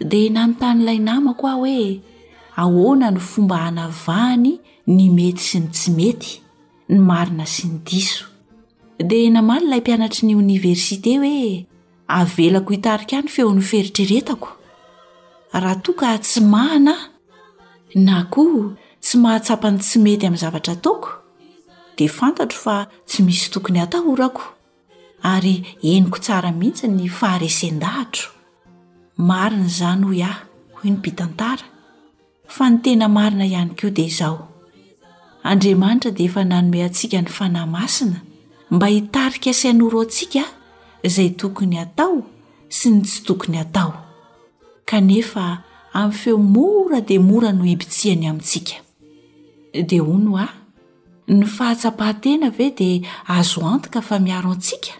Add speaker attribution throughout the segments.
Speaker 1: Dia nanontany ilay namako aho hoe ahoana no fomba hanavahany ny mety sy ny tsy mety, ny marina sy ny diso. Dia namaly ilay mpianatry ny oniversite hoe avelako hitarika ahy ny feon'ny fieritreretako, raha toa ka tsy mahana aho na koa tsy mahatsapa ny tsy mety amin'ny zavatra ataoko, dia fantatro fa tsy misy tokony hatahorako. ary henoko tsara mihitsy ny faharesen-dahatro. Marina izany hoy aho, hoy ny mpitantara, fa ny tena marina ihany koa dia izao, Andriamanitra dia efa nanome antsika ny Fanahy Masina mba hitarika sy hanoro antsika izay tokony hatao sy ny tsy tokony hatao, kanefa amin'ny feo mora dia mora no hibitsiany amintsika. Dia hono aho. Ny fahatsapan-tena ve dia azo antoka fa miaro antsika?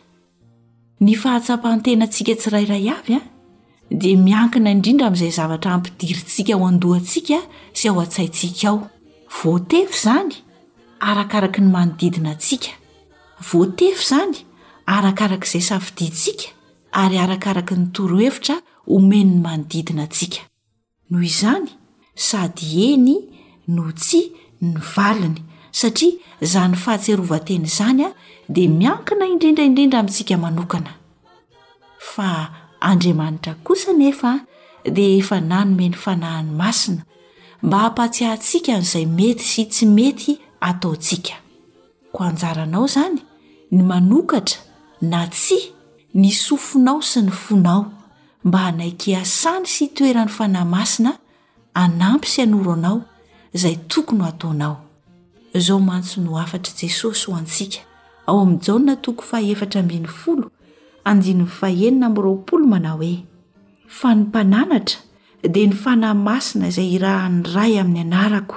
Speaker 1: Ny fahatsapan-tenantsika tsirairay avy dia miankina indrindra amin'izay zavatra ampidirintsika ao an-dohantsika sy ao an-tsaintsika ao. Voatefy izany arakaraka ny manodidina antsika. Voatefy izany arakaraka izay safidiantsika ary arakaraka ny torohevitra omen'ny manodidina antsika. Noho izany, sady eny no tsia ny valiny, satria izany fahatsiarovan-tena izany dia miankina indrindra indrindra amintsika manokana. Fa Andriamanitra kosa anefa dia efa nanome ny Fanahiny Masina mba hampahatsiahintsika an'izay mety sy tsy mety ataontsika. Koa anjaranao izany ny manokatra na tsia ny sofinao sy ny fonao mba hanaiky hiasany sy hitoeran'ny Fanahy Masina hanampy sy hanoro anao izay tokony ho ataonao. Izao mantsy no hafatr'i Jesosy ho antsika ao amin'ny Jaona toko fahefatra ambin'ny folo andininy fahenina amby roapolo manao hoe, Fa ny mpananatra dia ny Fanahy Masina izay irahan'ny Ray amin'ny anarako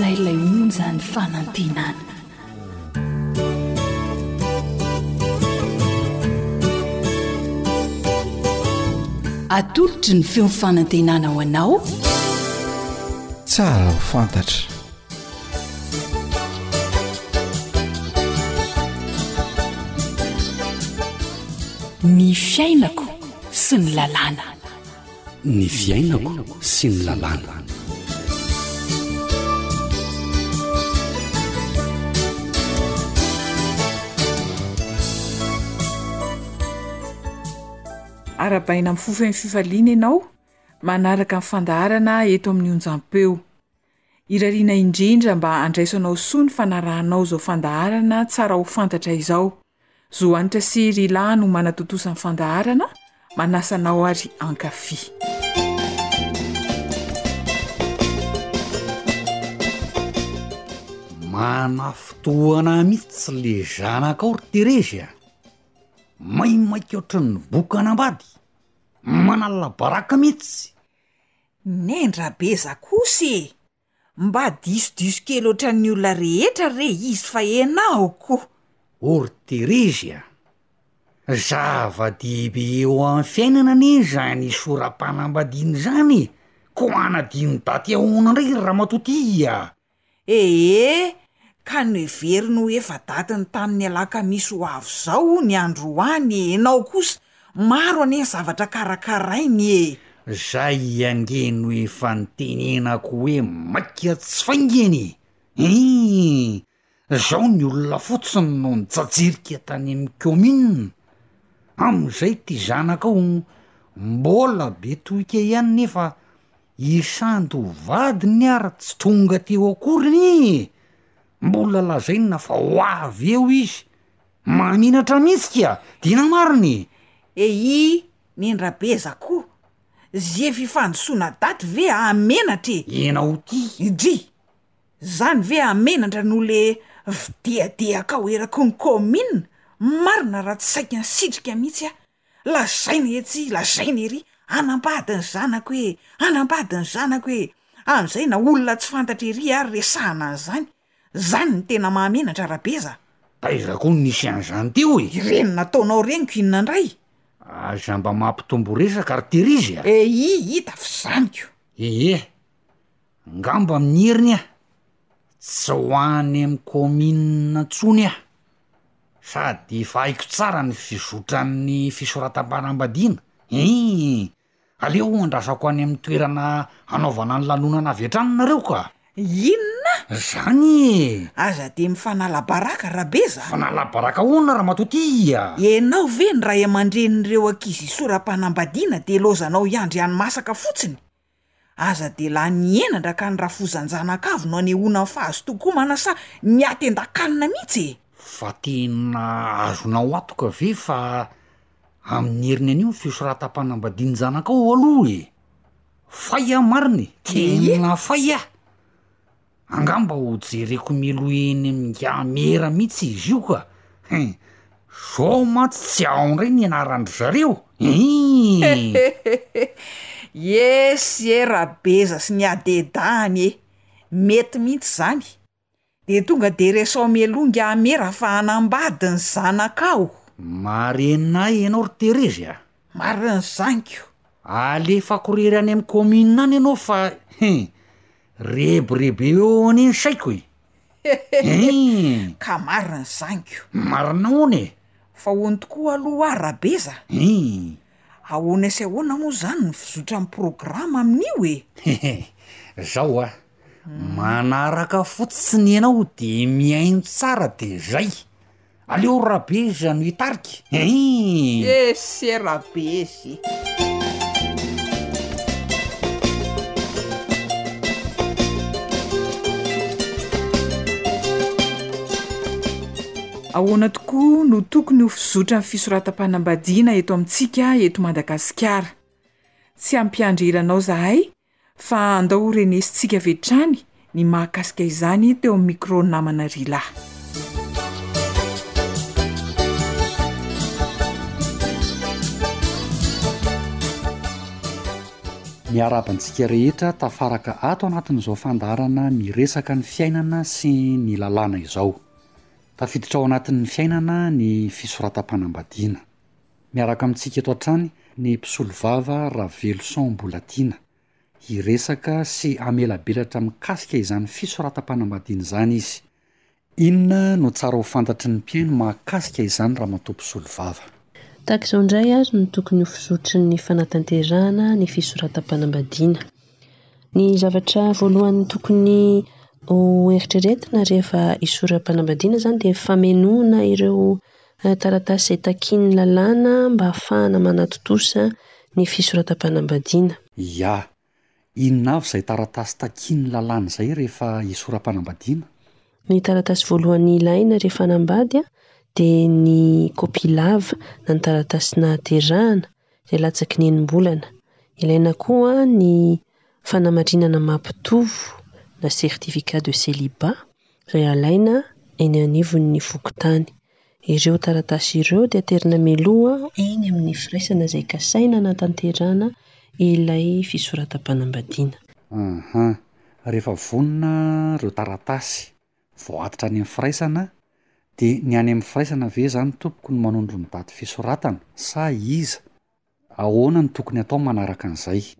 Speaker 1: Izay ilay onjan'ny fanantenana.
Speaker 2: Atolotry ny feon'ny fanantenana ho anao.
Speaker 3: Tsara ho fantatra.
Speaker 1: Ny fiainako sy ny lalàna.
Speaker 4: Ny fiainako sy ny lalàna.
Speaker 5: Arahabaina amin'ny fofo eny fifaliana ianao manaraka ny fandaharana eto amin'ny onjampeo. Irariana indrindra mba handraisanao soa ny fanarahanao izao fandaharana tsara ho fantatra izao. Zohanitra sy Rila no manatontosa ny fandaharana, manasa anao ary hankafy.
Speaker 6: Mana fotoana mihitsy le zanakao ry Terezy a! Maimaika ohatran'ny bokana ambady, manala baraka mihitsy.
Speaker 7: Nendra be za kosa e! Mba diso diso kely otran'ny olona rehetra re izy fa enao ko!
Speaker 6: Orterizia, zava-dehibe eo amin'ny fiainana anie izany hisora-panambadiana izany e! Ko hanadino daty ahoana indray ry ramatoa ty a!
Speaker 7: Ee, ka noheveriny ho efa datiny tamin'ny alakamisy ho avy izao hono i Androany e! Ianao kosa, maro anie ny zavatra karakarainy e!
Speaker 6: Zay ange no efa nitenenako hoe maika tsy faingana e! Ee, zao ny olona fotsiny no nijajirika tany amin'ny kaominina, amin'izay ity zanakao mbola be tohika ihany nefa I Sandy ho vadiny ary tsy tonga teo akory anie e! Mbola lazaina fa ho avy eo izy. Mahamenatra mihitsy kia! Tena marina
Speaker 7: e! Eyy nendrabeza ko! Ze fifandosona daty ve ahamenatra e!
Speaker 6: Ianao ty!
Speaker 7: Dry! Zany ve ahamenatra no le fdehadehakao erakony commune? Marina raha tsy saika nisitrika mihitsy aho. Lazaina etsy, lazaina ery, hanambady ny zanako e! hanambady ny zanako e! Amin'izay na olona tsy fantatra ery ary resahana an'izany. Izany no tena mahamenatra Rabeza.
Speaker 6: Taiza koa no nisy an'izany teo e!
Speaker 7: Ireny nataonao ireny ko inona indray?
Speaker 6: Aza mba mampitombo resaka ry Terizzy a!
Speaker 7: Ehi, hita fa izany
Speaker 6: ko! Ehe, angamba amin'ny heriny aho tsy ho any amin'ny kaominina intsony aho. Sady efa haiko tsara ny fizotran'ny fisoratam-panambadiana. Hii! Aleo ho andrasako any amin'ny toerana hanaovana ny lanonana avy hatrany nareo ka!
Speaker 7: Inona?
Speaker 6: Zany e!
Speaker 7: Aza dia mifanala baraka, Rabeza!
Speaker 6: Mifanala baraka ahoana, Ramatoa Tia?
Speaker 7: Ianao ve ny ray aman-drenin'ireo ankizy isoram-panambadiana dia ilaozanao hiandry hany masaka fotsiny? Aza dia lany henatra ka ny rafozan-janakavy no anehoana ny fahazotoan-komana sa ny hate-ndakalina mihitsy e!
Speaker 6: Fa tena azonao antoka ve fa amin'ny heriny anio ny fisoratam-panambadian-janakao aloha e! Fay aho marina e! Tena fay aho! Angamba ho jereko mialoha eny am Gamera mihitsy izy io ka hein! zao mantsy tsy ao ndray ny anarandry zareo eeh!
Speaker 7: Yes e Rabeza sy ny adedahany e! mety mihitsy zany! de tonga de resaho mialoha Ngamera fa hanambady ny zanakao!
Speaker 6: Marenina ahy ianao ry Terezy ah!
Speaker 7: Marina ny zaniko.
Speaker 6: Alefako rery any am commune any anao fa hein, rebirebi eo anie ny saiko e! Hein!
Speaker 7: Ka marina ny zaniko.
Speaker 6: Marina ahoana e?
Speaker 7: Fa hono tokoa aloha hoa Rabeza?
Speaker 6: Hein!
Speaker 7: Ahoana sy ahoana moa zany ny fizotran'ny programa amin'io e?
Speaker 8: Hehe, zao hoa, manaraka fotsiny ianao de mihaino tsara de zay. Aleo Rabeza no hitarika ein!
Speaker 7: Esse Rabeze e!
Speaker 5: Ahoana tokoa no tokony ho fizotra ny fisoratam-panambadiana eto amintsika eto Madagasikara? Tsy hampiandry ela anao izahay Fa andao ho renesintsika avy hatrany ny mahakasika izany teo amin'ny micro namana Rila.
Speaker 6: Miarahaba antsika rehetra tafaraka ato anatin'izao fandaharana miresaka ny fiainana sy ny lalàna izao. Tafiditra ao anatin'ny fiainana ny fisoratam-panambadiana. Miaraka amintsika eto hatrany ny mpisolovava Raveloson Mbolatiana, hiresaka sy hamelabelatra mikasika izany fisoratam-panambadiana izany izy. Inona no tsara ho fantatry ny mpihaino mahakasika izany ramatoa mpisolovava?
Speaker 3: Tahaka izao indray ary no tokony ho fizotry ny fanatanterahana ny fisoratam-panambadiana. Ny zavatra voalohany tokony ho eritreretina rehefa hisoram-panambadiana izany dia famenoana ireo Taratasy izay takian'ny lalàna mba hahafahana manatontosa ny fisoratam-panambadiana.
Speaker 6: Ia. Inona avy izay taratasy takian'ny lalàna izay rehefa hisoram-panambadiana?
Speaker 3: Ny taratasy voalohany ilaina rehefa hanambady dia ny kopia lava na ny taratasy nahaterahana izay latsaky ny enim-bolana. Ilaina koa ny fanamarinana maha mpitovo na certificat de celibat izay alaina eny anivon' ny fokontany. Ireo taratasy ireo dia aterina mialoha eny amin' ny firaisana izay kasaina hanatanterahana ilay fisoratam-panambadiana.
Speaker 6: Uhum. Rehefa vonona ireo taratasy vao atitra any amin'ny firaisana dia ny any amin'ny firaisana ve izany tompoko no manondro ny daty fisoratana sa iza? Ahoana no tokony atao manaraka an'izay?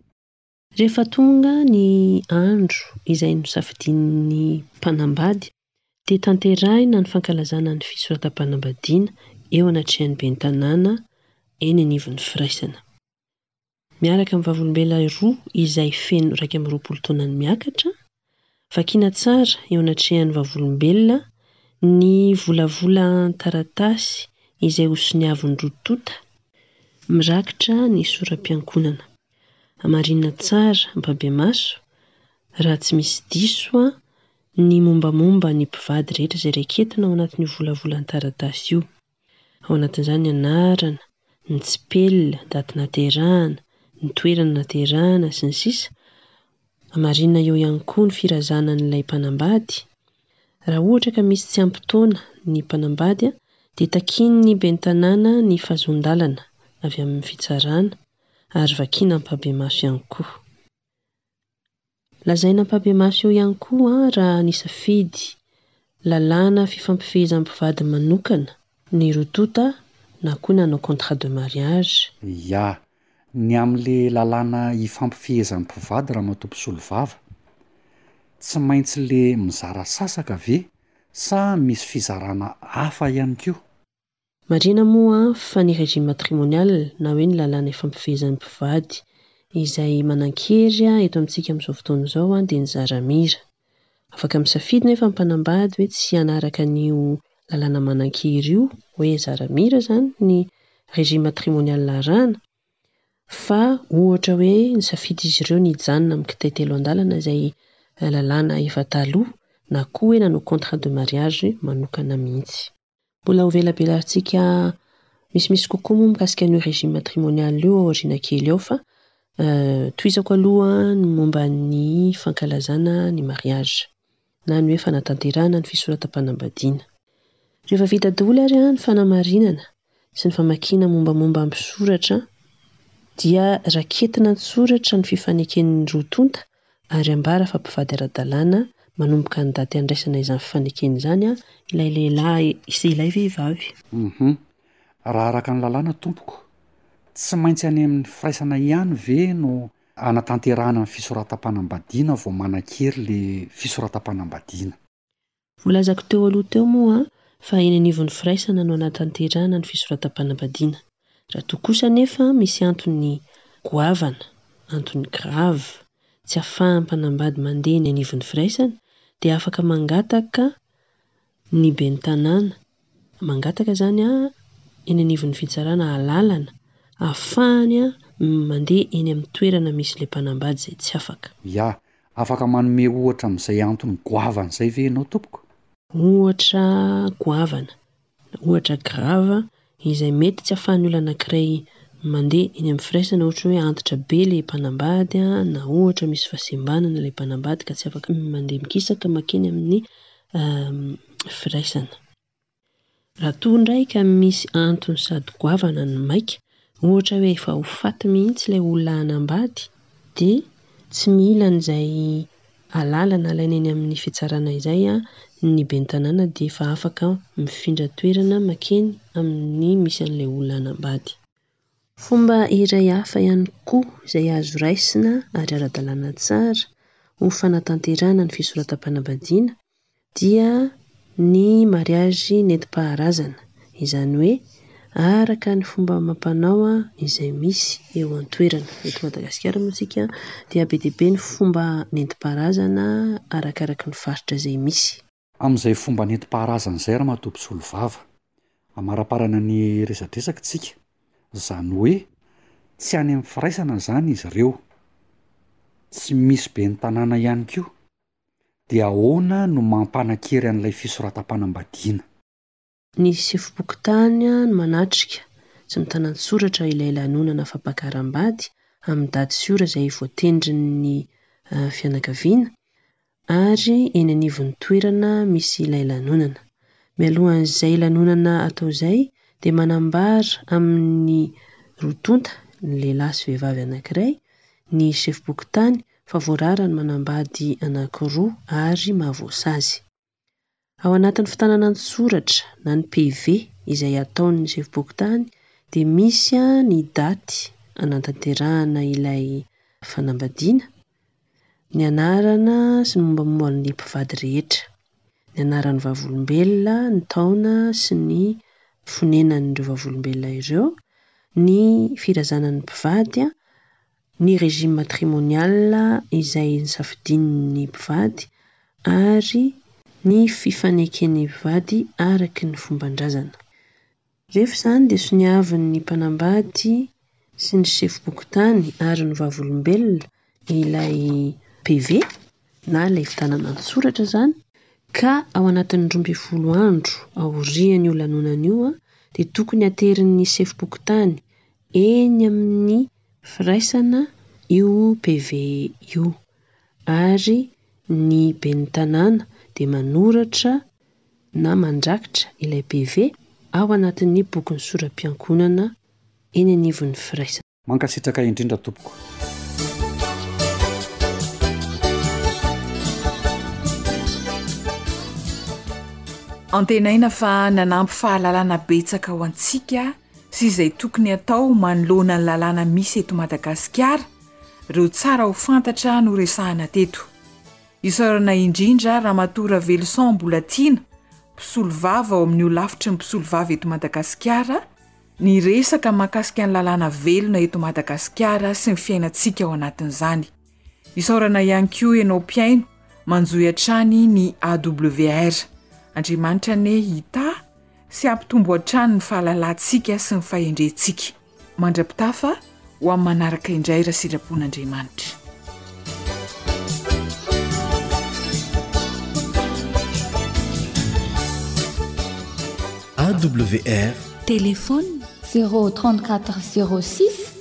Speaker 3: Rehefa tonga ny andro izay nosafidian'ny mpanambady dia tanterahina ny fankalazana ny fisoratam-panambadiana eo anatrehan'ny ben'ny tanàna eny anivon'ny firaisana. Miaraka amin'ny vavolombelona roa izay feno iraika amby roapolo taonany miakatra Vakiana tsara eo anatrehan'ny Vavolombelona ny volavola an-taratasy izay hosoniavin'ny roa tonta mirakitra ny soram-piankonana. Hamarinina tsara am-pabemaso, raha tsy misy diso, ny mombamomba ny mpivady rehetra izay raiketina ao anatin'io volavola an-taratasy io. ao anatin'izany ny anarana, ny tsipelina, daty naterahana, ny toerana naterahana, sy ny sisa Hamarina eo ihany koa ny firazanan'ilay mpanambady. Raha ohatra ka misy tsy ampy taona ny mpanambady dia takian'ny ben'ny tanàna ny fahazoan-dalana avy amin'ny fitsarana ary vakiana ampahibemaso ihany koa. Lazaina ampahibemaso eo ihany koa raha nisafidy lalàna fifampifehezan'ny mpivady manokana ny roa tonta na koa nanao contrat de mariage.
Speaker 6: Ya, ny amin'le lalàna ifampifehezan'ny mpivady ramatoa mpisolovava. Tsy maintsy le mizara sasaka ve sa misy fizarana hafa ihany koa?
Speaker 3: Marina moa fa ny régime matrimonial na hoe ny lalàna ifampifehezan'ny mpivady izay manan-kery eto amintsika amin'izao fotoana izao dia ny zara-mira. Afaka misafidy nefa ny mpanambady hoe tsy hanaraka an'io lalàna manan-kery io, hoe zara-mira izany ny régime matrimonial arahana, fa ohatra hoe nisafid'izy ireo ny hijanona amin'ny kitay telo an-dalana izay lalàna efa taloha na koa hoe nanao contrat de mariage manokana mihitsy. Mbola ho velabelantsika misimisy kokoa moa mikasika an'io régime matrimonial io aoriana kely ao fa tohizako aloha ny momba ny fankalazana ny mariage na ny hoe fanatanterahana ny fisoratam-panambadiana. Rehefa vita daholo ary ny fanamarinana sy ny famakiana mombamomba ny mpisoratra dia raketina an-tsoratra ny fifaneken'ny roa tonta ary ambara fa mpivady ara-dalàna manomboka ny daty handraisana izany fifanekena izany ilay lehilahy sy ilay vehivavy.
Speaker 6: Humm. Raha araka ny lalàna tompoko, tsy maintsy any amin'ny firaisana ihany ve no hanatanterahana ny fisoratam-panambadiana vao manan-kery ilay fisoratam-panambadiana?
Speaker 3: Voalazako teo aloha teo moa fa eny anivon'ny firaisana no hanatanterahana ny fisoratam-panambadiana. Raha toa kosa anefa misy antony goavana, antony grave, tsy afahan'ny mpanambady mandeha eny anivon'ny firaisana dia afaka mangataka ny ben'ny tanàna, Mangataka izany eny anivon'ny fitsarana alalana ahafahany mandeha eny amin'ny toerana misy ilay mpanambady izay tsy afaka.
Speaker 4: Ya, afaka manome ohatra amin'izay antony goavana izay ve ianao tompoko?
Speaker 3: Ohatra goavana na ohatra grave izay mety tsy ahafahan'ny olona anankiray mandeha eny amin'ny firaisana ohatra hoe antitra be ilay mpanambady na ohatra misy fahasembanana ilay mpanambady ka tsy afaka mandeha mikisaka makeny amin'ny firaisana. Raha toa indray ka misy antony sady goavana ny maika, ohatra hoe efa ho faty mihitsy ilay olona hanambady, dia tsy mila an'izay alalana alaina eny amin'ny fitsarana izay ny ben'ny tanàna dia efa afaka mifindra toerana makeny amin'ny misy an'ilay olona hanambady. Fomba iray hafa ihany koa izay azo raisina ary ara-dalàna tsara ho fanatanterahana ny fisoratam-panambadiana dia ny mariazy nentim-paharazana, izany hoe araka ny fomba amam-panao izay misy eo an-toerana. Eto Madagasikara moa isika dia be dia be ny fomba nentim-paharazana arakaraky ny faritra izay misy.
Speaker 4: Amin'izay fomba nentim-paharazana izay Ramatoa Mpisolovava, amaraparana ny resadresaka tsika, izany hoe tsy any amin'ny firaisana izany izy ireo, tsy misy ben'ny tanàna ihany koa, dia ahoana no mampanan-kery an'ilay fisoratam-panambadiana?
Speaker 3: Ny sefom-pokontany no manatrika sy mitana an-tsoratra ilay lanonana fampakaram-bady amin'ny daty sy ora izay voatendrin'ny fianakaviana ary eny anivon'ny toerana misy ilay lanonana. Mialohan'izay lanonana atao izay dia manambara amin'ny roa tonta, lehilahy sy vehivavy anankiray, ny sefom-pokontany fa voarara ny manambady anankiroa ary mahavoasazy. Ao anatin'ny fitànana an-tsoratra na ny PV izay ataon'ny sefom-pokontany dia misy ny daty hanatanterahana ilay fanambadiana, ny anarana sy ny mombamomba ny mpivady rehetra, ny anaran'ny Vavolombelona, ny taona sy ny fonenan'ireo Vavolombelona ireo, ny firazanan'ny mpivady ny régime matrimonial izay nosafidian'ny mpivady ary ny fifaneken'ny mpivady araka ny fomban-drazana. Rehefa izany dia soniavin'ny mpanambady sy ny sefo bokotany ary ny vavolombelona ilay PV na ilay fitanana an-tsoratra izany ka ao anatin'ny roa ambin'ny folo andro aorian'io lanonana io dia tokony haterin'ny sefo bokotany eny amin'ny Firaisana io PV io ary ny ben'ny tanàna dia manoratra na mandrakitra ilay PV ao anatin'ny bokin'ny soram-piankonana eny anivon'ny firaisana.
Speaker 4: Mankasitraka indrindra tompoko.
Speaker 5: Antenaina fa nanampy fahalalana betsaka ho antsika sy izay tokony atao manoloana ny lalàna misy eto Madagasikara ireo tsara ho fantatra no resahana teto. Isaorana indrindra Ramatoa Raveloson Mbolatiana, mpisolovava ao amin'ny Holafitry ny Mpisolovava eto Madagasikara, niresaka mahakasika ny lalàna velona eto Madagasikara sy ny fiainantsika ao anatin'izany. Isaorana ihany koa ianao mpihaino manjohy hatrany ny AWR. Andriamanitra anie hitahy sy hampitombo hatrany ny fahalalantsika sy ny fahendrentsika. Mandra-pitafa ho amin'ny manaraka indray raha sitrapon'Andriamanitra.
Speaker 9: AWR.
Speaker 10: Téléphone, 034 06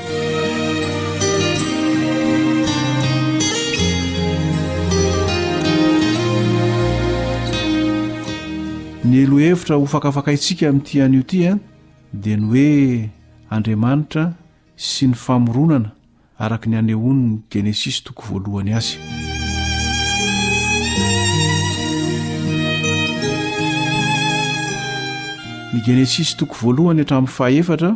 Speaker 11: Ny
Speaker 12: elohevitra ho fakafakaintsika amin'ity anio ity a dia ny hoe Andriamanitra sy ny famoronana araka ny anehoan'ny Genesisy toko voalohany azy. Ny Genesisy toko voalohany hatramin'ny fahefatra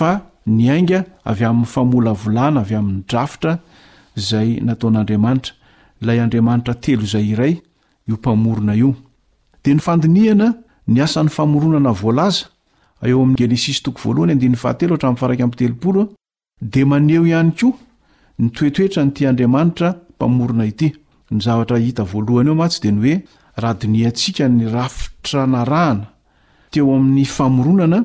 Speaker 12: fa niainga avy amin'ny famolavolana avy amin'ny drafitra izay nataon'Andriamanitra, ilay Andriamanitra telo izay iray, io Mpamorona io. Dia ny fandinihana ny asan'ny famoronana voalaza eo amin'ny Genesisy toko voalohany andininy fahatelo hatramin'ny faharaika amby telopolo dia maneho ihany koa ny toetoetran'ity Andriamanitra Mpamorona ity. Ny zavatra hita voalohany eo mantsy dia ny hoe raha dinihantsika ny rafitra narahana teo amin'ny famoronana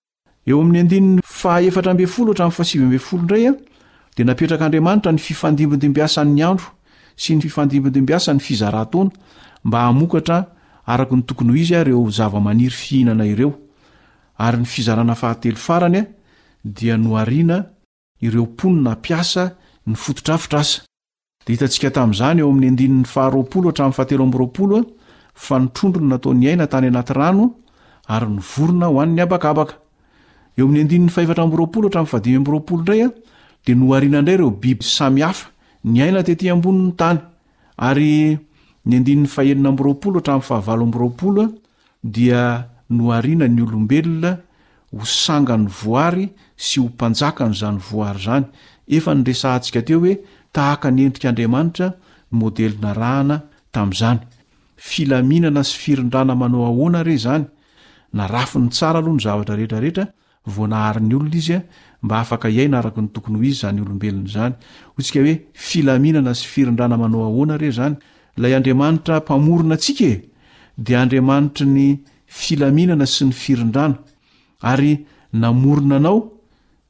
Speaker 12: Eo amin'ny andininy fahaefatra ambin'ny folo hatramin'ny fahasivy ambin'ny folo indray a, dia napetrak'Andriamanitra ny fifandimbidimbyasan'ny andro sy ny fifandimbidimbyasan'ny fizaràn-taona mba hamokatra araka ny tokony ho izy ireo zava-maniry fihinana ireo, ary ny fizarana fahatelo farany dia nohariana ireo mponina hampiasa ny fotodrafitrasa. Dia hitantsika tamin'izany eo amin'ny andininy faharoapolo hatramin'ny fahatelo amby roapolo fa ny trondro no nataon'i Aina tany anaty rano ary ny vorona ho an'ny habakabaka. Eo amin'ny andininy fahefatra amby roapolo hatramin'ny fahadimy amby roapolo indray dia nohariana indray ireo biby samy hafa niaina tety ambonin'ny tany ary ny andininy fahenina amby roapolo hatramin'ny fahavalo amby roapolo dia nohariana ny olombelona ho sangan'ny voary sy ho mpanjakan'izany voary izany. Efa noresahantsika teo hoe tahaka ny endrik'Andriamanitra ny modely narahana tamin'izany. Filaminana sy firindrana manao ahoana re izany? Narafiny tsara aloha ny zavatra rehetra rehetra Voanaharin'ny olona izy mba afaka hiaina araka ny tokony ho izy izany olombelona izany. Hoy isika hoe, filaminana sy firindrana manao ahoana re izany? Ilay Andriamanitra Mpamorona antsika e! dia Andriamanitry ny filaminana sy ny firindrana, ary namorona anao,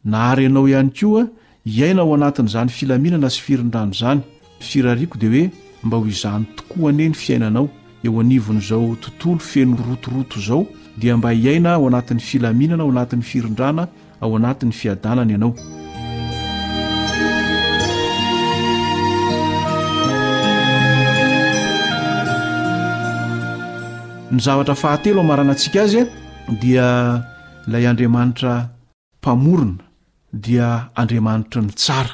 Speaker 12: nahary anao ihany koa Hiaina ao anatin'izany filaminana sy firindrana izany. Ny firariako dia hoe mba ho izany tokoa anie ny fiainanao eo anivon'izao tontolo feno rotoroto izao dia mba hiaina ao anatin'ny filaminana, ao anatin'ny firindrana, ao anatin'ny fiadanana ianao. Ny zavatra fahatelo hamaranantsika azy dia ilay Andriamanitra Mpamorona dia Andriamanitra ny tsara.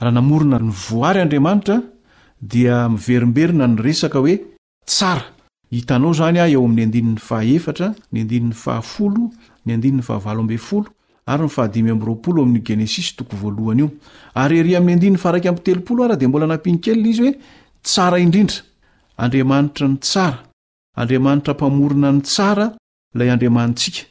Speaker 12: Raha namorona ny voary Andriamanitra dia miverimberina ny resaka hoe tsara. Hitanao izany eo amin'ny andininy fahaefatra, ny andininy fahafolo, ny andininy fahavalo ambin'ny folo ary ny fahadimy amby roapolo ao amin'ny Genesisy toko voalohany io. Ary ery amin'ny andininy faharaika amby telopolo ary dia mbola nampiany kely ilay izy hoe tsara indrindra. Andriamanitra ny tsara. Andriamanitra Mpamorona ny tsara ilay Andriamanitsika.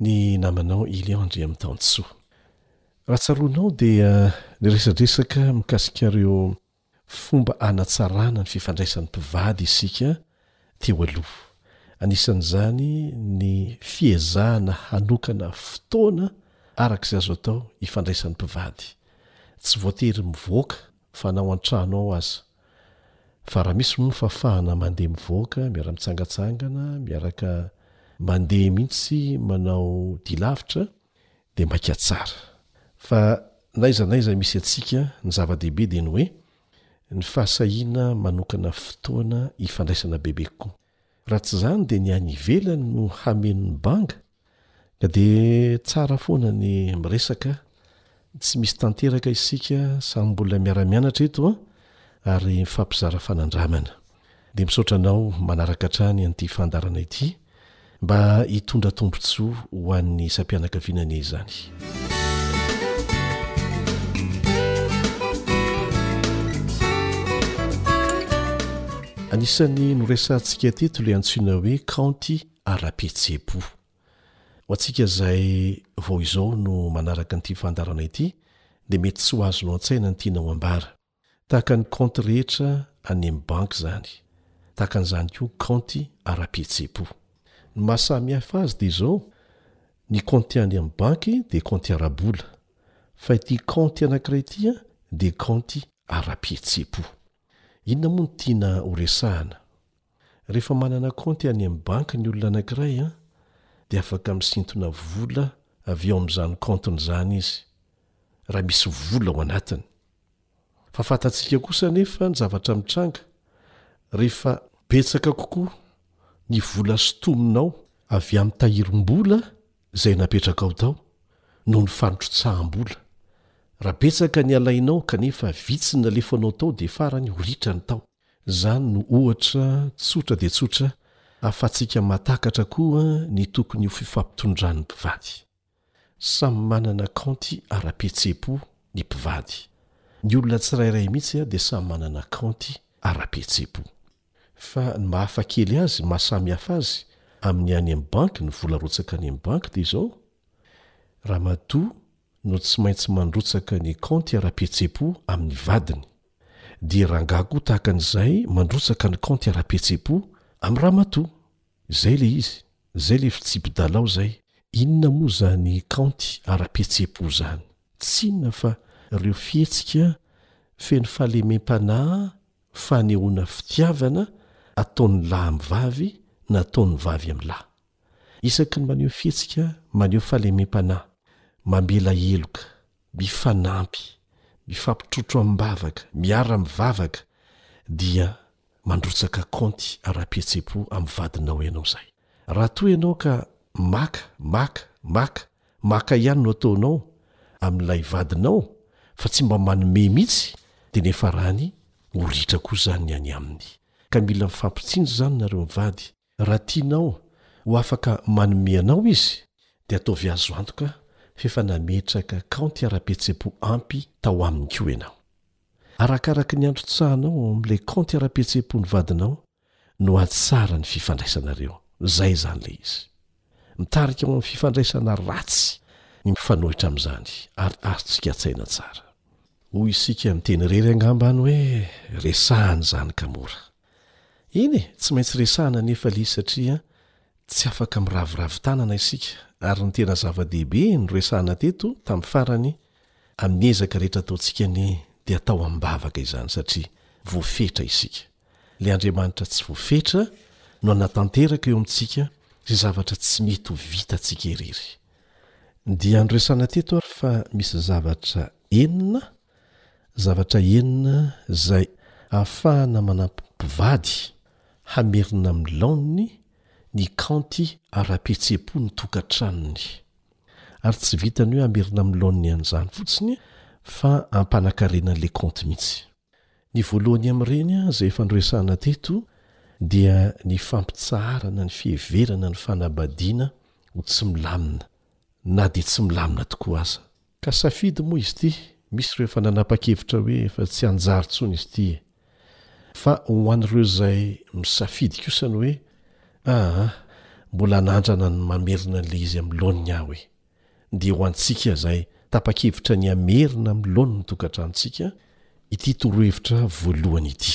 Speaker 12: ny
Speaker 13: namanao Ilian Andriamitansoa. Raha tsaroanao dia niresadresaka mikasika ireo fomba hanatsarana ny fifandraisan'ny mpivady isika teo aloha. Anisan'izany ny fiezahana hanokana fotoana araka izay azo atao hifandraisan'ny mpivady. Tsy voatery mivoaka fa na ao an-trano ao aza. Fa raha misy moa fafahana mandeha mivoaka miara-mitsangatsangana miaraka mandeha mihitsy manao dia lavitra dia maika tsara. Fa n'aiza n'aiza misy antsika ny zava-dehibe dia ny hoe ny fahasahiana manokana fotoana hifandraisana bebe kokoa. Raha tsy izany dia ny any ivelany no hameno ny banga? Ka dia tsara foana ny miresaka, tsy misy tanteraka isika samy mbola miara-mianatra eto an, ary mifampizara fanandramana. Dia misaotra anao manaraka hatrany an'ity fandaharana ity, mba hitondra tombontsoa ho an'ny isam-pianakaviana anie izany. Anisan'ny noresahantsika teto ilay antsoina hoe kaonty ara-pihetseham-po. Ho antsika izay vao izao no manaraka an'ity fandaharana ity dia mety tsy ho azonao an-tsaina ny tianao ambara. Tahaka ny kaonty rehetra any amin'ny banky izany, tahaka an'izany koa ny kaonty ara-pihetseham-po. Ny maha samy hafa azy dia izao, ny kaonty any amin'ny banky dia kaonty ara-bola, fa ity kaonty anankiray ity dia kaonty ara-pihetseham-po. Inona moa no tiana horesahana? Rehefa manana kaonty any amin'ny banky ny olona anankiray dia afaka misintona vola avy ao amin'izany kaontiny izany izy raha misy vola ao anatiny. Fa fantatsika kosa anefa ny zavatra mitranga rehefa betsaka kokoa ny vola sintominao avy amin'ny tahirim-bola izay napetrakao tao noho ny fanotrotsaham-bola. Raha betsaka ny alainao kanefa vitsy ny nalefanao tao dia farany ho ritrany tao. Izany no ohatra tsotra dia tsotra ahafahantsika mahatakatra koa ny tokony ho fifampitondran'ny mpivady. Samy manana kaonty ara-pihetseham-po ny mpivady. Ny olona tsirairay mihitsy dia samy manana kaonty ara-pihetseham-po. Fa ny mahafa kely azy, maha samy hafa azy amin'ny any amin'ny banky, ny vola arotsaka any amin'ny banky dia izao, ramatoa no tsy maintsy mandrotsaka ny kaonty ara-pihetseham-po amin'ny vadiny. dia rangahy koa tahaka an'izay mandrotsaka ny kaonty ara-pihetseham-po amin'ny ramatoa. Izay ilay izy, izay ilay fitsipi-dalao izay. Inona moa izany kaonty ara-pihetseham-po izany? Tsy inona fa ireo fihetsika feno fahalemem-panahy fanehoana fitiavana ataon'ny lahy amin'ny vavy na ataon'ny vavy amin'ny lahy. Isaky ny maneho fihetsika maneho fahalemem-panahy, mamela heloka, mifanampy, mifampitrotro amim-bavaka, miara-mivavaka, dia mandrotsaka kaonty ara-pihetsem-po amin'ny vadinao ianao izay. Raha toa ianao ka maka, maka, maka, maka ihany no ataonao amin'ilay vadinao fa tsy mba manome mihitsy, dia niafarany ho ritra koa izany ny any aminy. Ka mila mifampitsinjo izany nareo mivady Raha tianao ho afaka manome anao izy dia ataovy azo antoka f'efa nametraka kaonty ara-pihetseham-po ampy tao aminy koa ianao. Arakaraky ny androtsahanao ao amin'ilay kaonty ara-pihetseham-pon'ny vadinao no hahatsara ny fifandraisanareo. Izay izany ilay izy. Mitarika ho amin'ny fifandraisana ratsy ny mifanohitra amin'izany ary azontsika an-tsaina tsara. Hoy isika miteny irery angamba any hoe, Resahana izany ka mora. Eny e, tsy maintsy resahana anefa ilay izy satria tsy afaka miraviravy tanana isika ary ny tena zava-dehibe no resahana teto tamin'ny farany amin'ny ezaka rehetra ataontsika anie dia atao am-bavaka izany satria voafetra isika. Ilay Andriamanitra tsy voafetra no hanatanteraka eo amintsika izay zavatra tsy mety ho vitantsika irery. Dia noresahana teto ary fa misy zavatra enina Zavatra enina izay ahafahana manampy mpivady hamerina amin'ny laoniny ny kaonty ara-pihetseham-pon'ny tokantranony. Ary tsy vitan'ny hoe hamerina amin'ny laoniny ihany izany fotsiny fa hampanan-karena an'ilay kaonty mihitsy. Ny voalohany amin'ireny izay efa noresahana teto dia ny fampitsaharana ny fiheverana ny fanambadiana ho tsy milamina na dia tsy milamina tokoa aza. Ka safidy moa izy ity, misy ireo efa nanapa-kevitra hoe efa tsy hanjary intsony izy ity e! Fa ho an'ireo izay misafidy kosa ny hoe aa mbola hanandrana ny mamerina an'ilay izy amin'ny laoniny aho e! dia ho antsika izay tapa-kevitra ny hamerina amin'ny laoniny ny tokantranontsika ity torohevitra voalohany ity.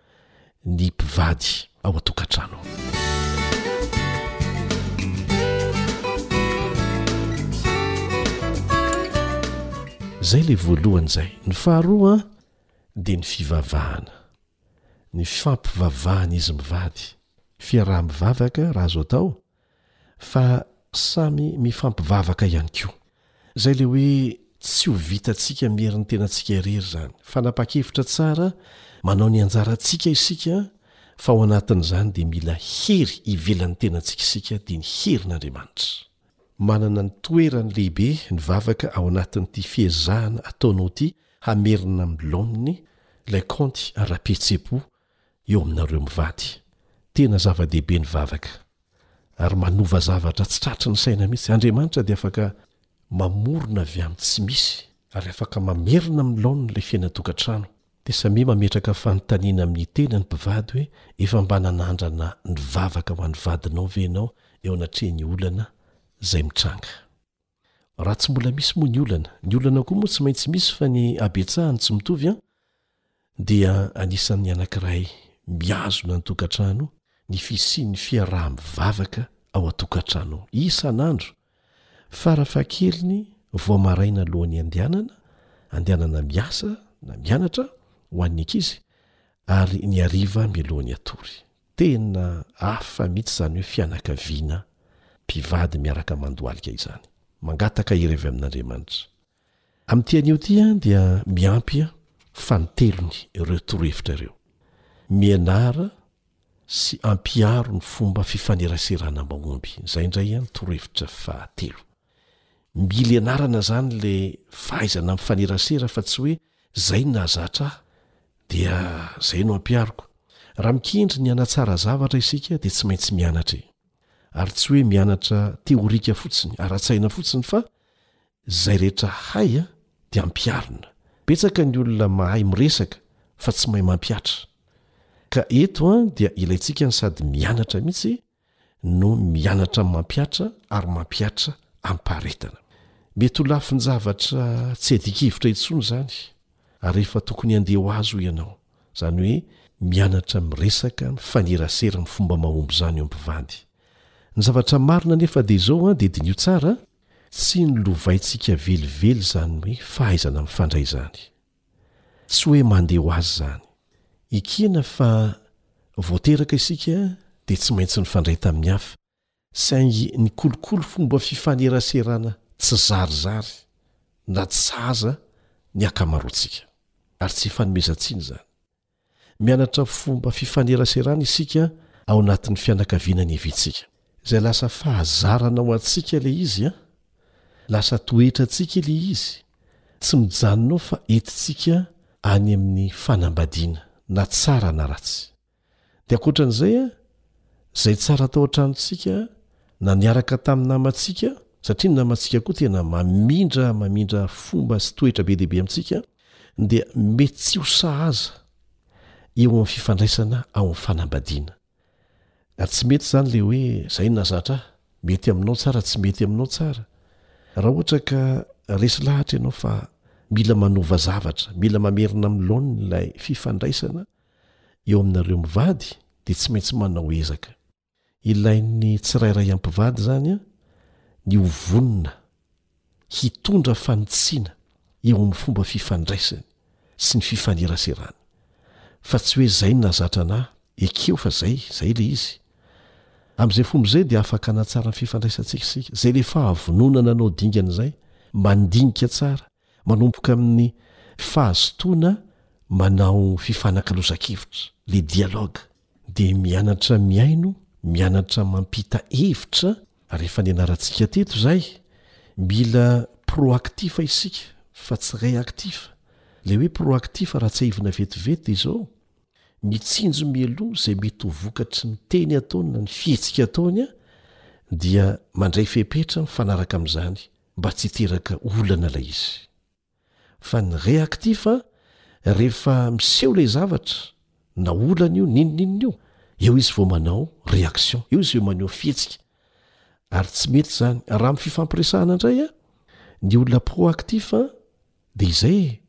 Speaker 13: ny mpivady ao an-tokantrano. Zay le voalohany zay. Ny faharoa dia ny fivavahana. Ny fifampivavahana izy mivady, fiaraha-mivavaka raha azo atao fa samy mifampivavaka ihany koa. Izay ilay hoe tsy ho vitantsika amin'ny herin'ny tenantsika irery izany. Fanapahan-kevitra tsara, manao ny anjarantsika isika, fa ao anatin'izany dia mila hery ivelan'ny tenantsika isika, dia ny herin'Andriamanitra. Manana ny toerany lehibe ny vavaka ao anatin'ity fiezahana ataonao ity hamerina amin'ny laoniny ilay kaonty ara-pihetseham-po eo aminareo mivady. Tena zava-dehibe ny vavaka ary manova zavatra tsy tratry ny saina mihitsy. Andriamanitra dia afaka mamorona avy amin'ny tsy misy ary afaka mamerina amin'ny laoniny ilay fiainan-tokantrano. Dia samia mametraka fanontaniana amin'ny tenany mpivady hoe efa mba nanandrana nivavaka ho an'ny vadinao ve ianao eo anatrehan'ny olana izay mitranga. Raha tsy mbola misy moa ny olana, ny olana koa moa tsy maintsy misy fa ny habetsahany tsy mitovy an, dia anisan'ny anankiray mihazona ny tokantrano ny fisian'ny fiaraha-mivavaka ao an-tokantrano ao isan'andro, farafahakeliny vao maraina alohan'ny handehanana, handehanana miasa na mianatra ho an'ny ankizy, ary ny hariva mialohan'ny hatory. Tena hafa mihitsy izany hoe fianakaviana mpivady miaraka mandohalika izany. Mangataka hery avy amin'Andriamanitra. Amin'ity anio ity dia miampy fa ny telony ireo torohevitra ireo. Mianara sy ampiharo ny fomba fifaneraserana mahomby. Izay indray ny torohevitra fahatelo. Mila ianarana izany ilay fahaizana mifanerasera fa tsy hoe Zay no nahazatra ahy dia zay no ampihariko. Raha mikendry ny hanatsara zavatra isika dia tsy maintsy mianatra e! Ary tsy hoe mianatra teorika fotsiny, ara-tsaina fotsiny fa zay rehetra hay a dia ampiharina. Betsaka ny olona mahay miresaka fa tsy mahay mampihatra. Ka eto an dia ilaintsika ny sady mianatra mihitsy no mianatra amin'ny mampiatra ary mampihatra amim-paharetana. Mety ho lafin-javatra tsy adin-kevitra intsony izany ary efa tokony handeha ho azy hoy ianao, izany hoe mianatra miresaka, mifanerasera amin'ny fomba mahomby izany eo mpivady. Ny zavatra marina anefa dia izao an, dia diniho tsara an, tsy nolovaintsika velively izany hoe fahaizana mifandray izany. Tsy hoe mandeha ho azy izany. Ekena fa vao teraka isika dia tsy maintsy nifandray tamin'ny hafa, saingy ny kolikoly fomba fifaneraserana tsy zarizary na tsy sahaza ny ankamaroantsika. Ary tsy ifanomezan-tsiny izany. Mianatra fomba fifaneraserana isika ao anatin'ny fianakaviana ny ivintsika. Izay lasa fahazarana ho antsika ilay izy an! Lasa toetrantsika ilay izy, tsy mijanona ao fa entintsika any amin'ny fanambadiana, na tsara na ratsy. Dia ankoatra an'izay an, izay tsara tao an-tranontsika, na niaraka tamin'ny namantsika, satria ny namantsika koa tena mamindra mamindra fomba sy toetra be dia be amintsika, dia mety tsy ho sahaza eo amin'ny fifandraisana ao amin'ny fanambadiana. Ary tsy mety izany ilay hoe izay nahazatra ahy, mety aminao tsara, tsy mety aminao tsara. Raha ohatra ka resy lahatra ianao fa mila manova zavatra, mila mamerina amin'ny laoniny ilay fifandraisana eo aminareo mivady, dia tsy maintsy manao ezaka. Ilain'ny tsirairay ampivady izany ny ho vonona hitondra fanitsiana eo amin'ny fomba fifandraisany sy ny fifaneraserany, fa tsy hoe izay no nahazatra anah, ekeo fa izay, izay ilay izy. Amin'izay fomba izay dia afaka hanatsara ny fifandraisantsika isika, izay ilay fahavononana hanao dingana izay, mandinika tsara, manomboka amin'ny fahazotoana manao fifanakalozan-kevitra, le dialogue, dia mianatra mihaino, mianatra mampita hevitra, ary efa nianarantsika teto izay, mila proactif isika fa tsy reactif, le hoe proactif raha tsiahivina vetivety dia izao, mitsinjo mialoha izay mety ho vokatry ny teny ataony na ny fihetsika ataony dia mandray fepetra mifanaraka amin'izany, mba tsy hiteraka olana ilay izy. Fa ny reactif an, rehefa miseho ilay zavatra, na olana io, n'inon'inona io, eo izy vao manao reaction, eo izy vao maneho fihetsika. Ary tsy mety izany. Raha amin'ny fifampiresahana indray an, ny olona proactif an, Dia izay e!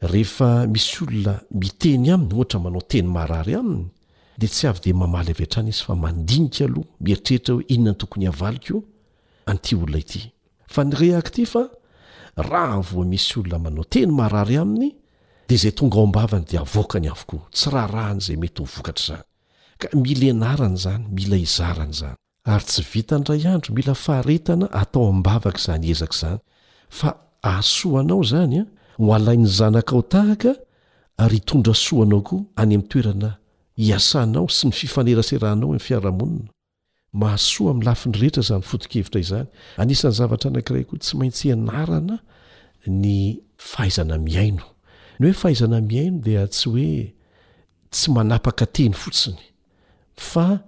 Speaker 13: Rehefa misy olona miteny aminy ohatra manao teny maharary aminy dia tsy avy dia mamaly avy hatrany izy fa mandinika aloha mieritreritra hoe inona no tokony havaliko an'ity olona ity. Fa ny reactif a! Raha voa misy olona manao teny maharary aminy dia izay tonga ao am-bavany dia avoakany avokoa, tsy raharahany izay mety ho vokatr'izany. Ka mila ianarana izany, mila izarana izany. Ary tsy vitan'ny iray andro mila faharetana atao am-bavaka izany ezaka izany, fa hahasoa anao izany, ho halain'ny zanakao tahaka, ary hitondra soa anao koa any amin'ny toerana iasanao sy ny fifaneraserahanao amin'ny fiarahamonina. Mahasoa amin'ny lafiny rehetra izany foto-kevitra izany. Anisan'ny zavatra anankiray koa tsy maintsy ianarana ny. Fahaizana mihaino. Ny hoe fahaizana mihaino dia tsy hoe tsy manapaka teny fotsiny, fa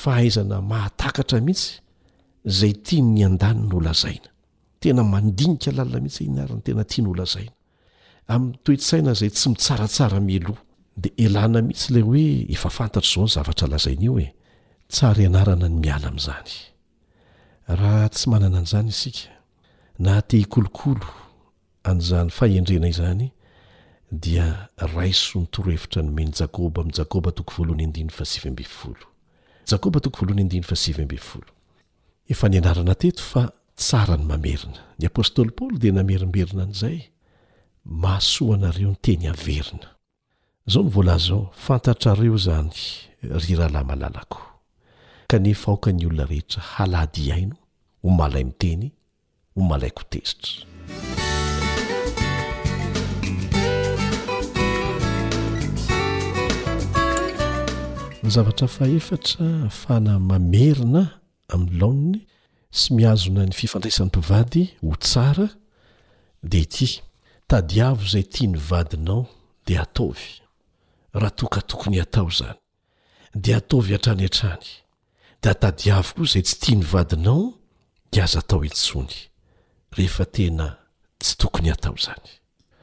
Speaker 13: Fahaizana mahatakatra mihitsy izay tian'ny andaniny holazaina. Tena mandinika lalina mihitsy iny ary ny tena tiany holazaina. Amin'ny toe-tsaina izay tsy mitsaratsara mialoha. Dia elana mihitsy ilay hoe efa fantatro izao ny zavatra lazainy io e! Tsara ianarana ny miala amin'izany. Raha tsy manana an'izany isika, na te hikolokolo an'izany fahendrena izany, dia raiso ny torohevitra nomen'i Jakoba amin'ny Jakoba toko voalohany andininy fahasivy ambin'ny folo. Jakoba toko voalohany andininy fahasivy ambin'ny folo. Efa nianarana teto fa tsara ny mamerina. Ny apostoly Paoly dia namerimberina an'izay, Mahasoa anareo ny teny averina. Zao no voalaza zao, fantatrareo zany ry rahalahy malalako, kanefa aoka ny olona rehetra halady hihaino, ho malay miteny, ho malay ko tezitra. Ny zavatra faha efatra, afahana mamerina, amin'ny laoniny sy mihazona ny fifandraisan'ny mpivady ho tsara dia ity, Tadiavo izay tian'ny vadinao dia ataovy, raha toa ka tokony hatao izany, dia ataovy hatrany hatrany, dia tadiavo koa izay tsy tian'ny vadinao dia aza atao intsony, rehefa tena tsy tokony hatao izany.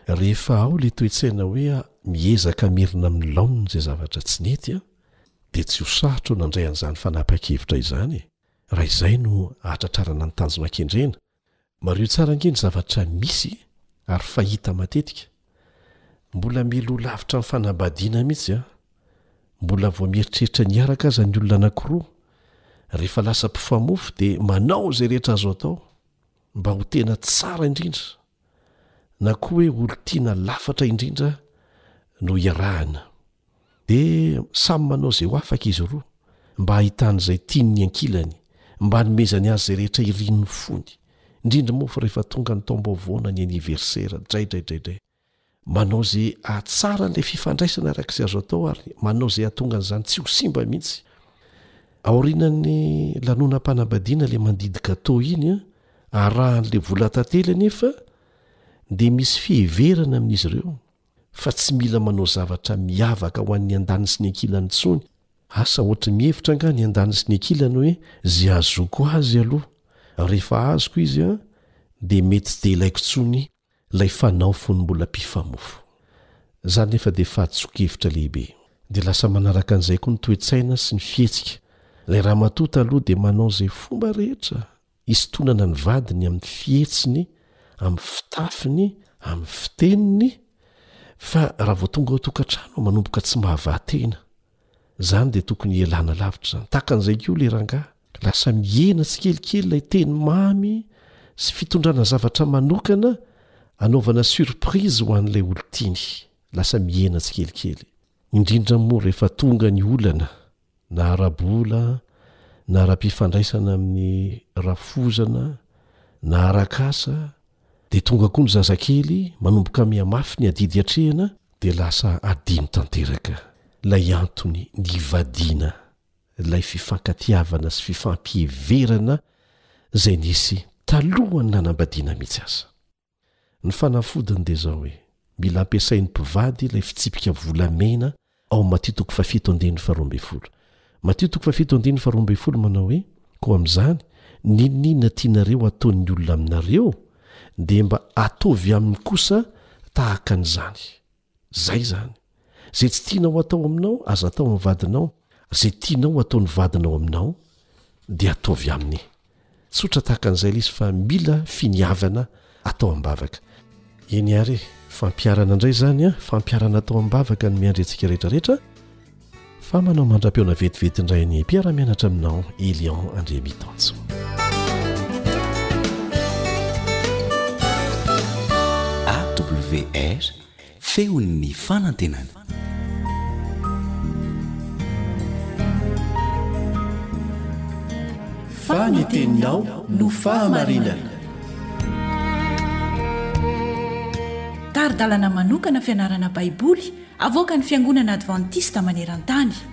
Speaker 13: Rehefa ao ilay toe-tsaina hoe miezaka hamerina amin'ny laoniny izay zavatra tsy nety, dia tsy ho sarotra eo nandray an'izany fanapahan-kevitra izany e! Raha izay no ahatratrarana ny tanjona kendrena. Mariho tsara ange ny zavatra misy ary fahita matetika. Mbola mialoha lavitra ny fanambadiana mihitsy an! Mbola vao mieritreritra ny hiaraka aza ny olona anankiroa, rehefa lasa mpifamofo dia manao izay rehetra azo atao mba ho tena tsara indrindra na koa hoe olon-tiana lafatra indrindra no iarahana. Dia samy manao izay ho afaka izy roa, mba hahitany izay tiany ny ankilany, mba hanomezany azy izay rehetra irin' ny fony, indrindra moa fa rehefa tonga ny taom-baovao na ny aniversera, draidraidraidray. Manao izay hahatsara an'ilay fifandraisana araka izay azo atao ary manao izay hahatonga an'izany tsy ho simba mihitsy. Aorianan'ny lanonam-panambadiana ilay mandidy gateau iny an, arahan'ilay vola tantely anefa dia misy fiheverana amin'izy ireo fa tsy mila manao zavatra miavaka ho an'ny andaniny sy ny ankilany intsony. Asa ohatry mihevitra angaha ny andaniny sy ny ankilany hoe izay hahazoako azy aloha, rehefa azoko izy an dia mety tsy dia ilaiko intsony Ilay fanao fony mbola mpifamofo. Izany nefa dia fahadison-kevitra lehibe. Dia lasa manaraka an'izay koa ny toe-tsaina sy ny fihetsika. Ilay ramatoa taloha dia manao izay fomba rehetra hisintonana ny vadiny amin'ny fihetsiny, amin'ny fitafiny, amin'ny fiteniny, fa raha vao tonga ao an-tokantrano manomboka tsy mahavaha-tena. Zany dia tokony hialana lavitra zany. Tahaka an'izay koa le rangahy. Lasa mihena tsikelikely ilay teny mamy sy fitondrana zavatra manokana anaovana surprise ho an'ilay olon-tiany. Lasa mihena tsikelikely. Indrindra moa rehefa tonga ny olana na ara-bola na ara-pifandraisana amin'ny rafozana na arak'asa dia tonga koa ny zazakely manomboka mihamafy ny adidy atrehina dia lasa adino tanteraka ilay antony nivadiana ilay fifankatiavana sy fifampiheverana izay nisy talohan'ny nanambadiana mihitsy aza. Ny fanafodiny dia izao hoe mila ampiasain'ny mpivady ilay fitsipika volamena ao Matio toko fahafito andininy faharoa ambin'ny folo. Matio toko fahafito andininy faharoa ambin'ny folo manao hoe, Koa amin'izany, n'inon'inona tianareo hataon'ny olona aminareo, dia mba ataovy aminy kosa tahaka an'izany. Izay izany. Izay tsy tianao hatao aminao, aza atao amin'ny vadinao. Izay tianao hataon'ny vadinao aminao, dia ataovy aminy. Tsotra tahaka an'izay ilay izy fa mila finiavana atao am-bavaka. Eny ary e, fampiharana indray izany an, fampiharana atao am-bavaka no miandry antsika rehetra rehetra fa manao mandra-pihaona vetivety indray ny mpiara-mianatra aminao Elion Andriamitanjo.
Speaker 14: AWR Feon'ny fanantenana.
Speaker 13: Fa ny teninao no fahamarinana.
Speaker 15: Tari-dalana manokana fianarana Baiboly avoakan'ny Fiangonana Advantista maneran-tany.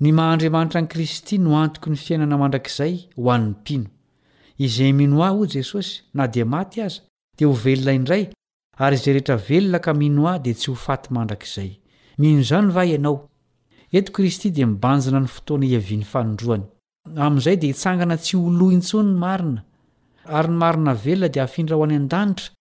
Speaker 13: Ny
Speaker 15: maha Andriamanitra an'i Kristy no antoky ny fiainana mandrakizay ho an'ny mpino. Izay mino Ahy, hoy Jesosy, na dia maty aza, dia ho velona indray, ary izay rehetra velona ka mino Ahy dia tsy ho faty mandrakizay. Mino izany va ianao? Eto Kristy dia mibanjina ny fotoana ihavian'ny fanindroany. Amin'izay dia hitsangana tsy ho lo intsony ny marina, ary ny marina velona dia hafindra ho any an-danitra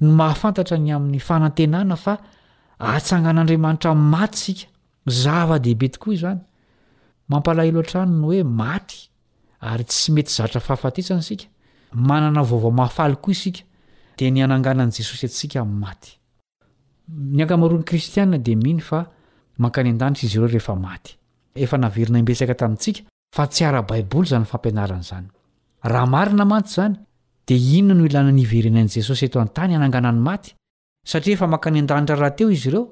Speaker 15: ny mahafantatra ny amin'ny fanantenana fa atsangan'Andriamanitra maty isika zava-dehibe tokoa izany mampalahelo an-trano ny hoe maty ary tsy mety zatra fahafatesana isika manana vaovao mahafaly koa isika dia ny ananganan'i jesosy antsika amin'ny maty ny ankamaroan'ny kristianina dia mino fa mankany an-danitra izy ireo rehefa maty efa naverina imbetsaka tamintsika fa tsy ara-baiboly izany fampianarana izany. Raha marina mantsy izany, dia inona no ilàna ny hiverenan'i Jesosy eto an-tany hananganany maty, satria efa mankany an-danitra rahateo izy ireo?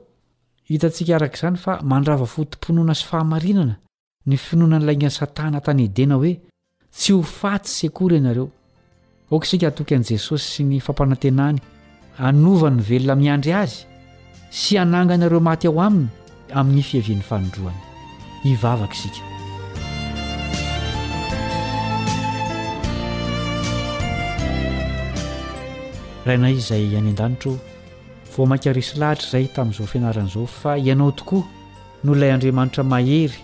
Speaker 15: Hitantsika araka izany fa mandrava foto-pinoana sy fahamarinana ny finoana nilaingan'i Satana tany Edena hoe, Tsy ho faty sy akory ianareo. Aoka isika hatoky an'i Jesosy sy ny fampanantenany hanova ny velona miandry azy sy hanangana ireo maty ao aminy amin'ny fiavian'ny fanindroany. Hivavaka isika. Rainay izay any an-danitra o, vao mainka resy lahatra izay tamin'izao fianarana izao fa ianao tokoa no ilay Andriamanitra mahery,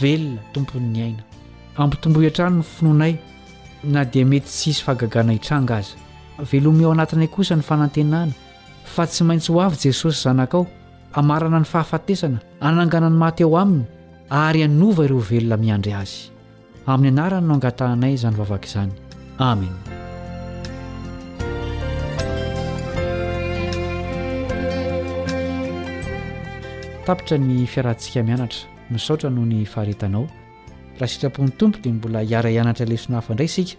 Speaker 15: velona, tompon'ny aina. Ampitomboy hatrany ny finoanay Na dia mety tsy hisy fahagagana hitranga aza, velomio ao anatinay kosa ny fanantenana fa tsy maintsy ho avy Jesosy Zanakao hamarana ny fahafatesana, hanangana ny maty ao Aminy ary hanova ireo velona miandry Azy. Amin'ny Anarany no angatahanay izany vavaka izany. Amena. Tapitra ny fiarahantsika mianatra. Misaotra noho ny faharetanao. Raha sitrapon'ny Tompo dia mbola hiara-hianatra lesona hafa indray isika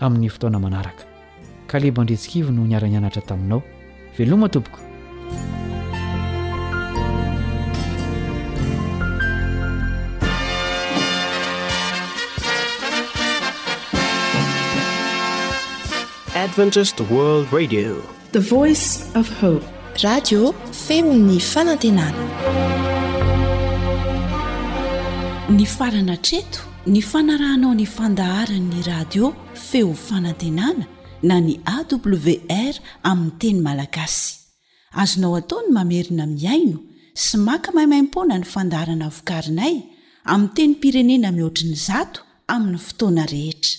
Speaker 15: amin'ny fotoana manaraka. Kalebo Andriantsikivo no niara-nianatra taminao. Veloma tompoko!
Speaker 16: Adventist World Radio
Speaker 9: The voice of hope. Radio feo
Speaker 2: ny fanantenana. Nifarana hatreto ny fanarahanao ny fandaharan'ny radio feo fanantenana na ny AWR amin'ny teny malagasy. Azonao atao ny mamerina mihaino sy maka maimaimpoana ny fandaharana vokarinay amin'ny tenim-pirenena mihoatry ny zato amin'ny fotoana rehetra.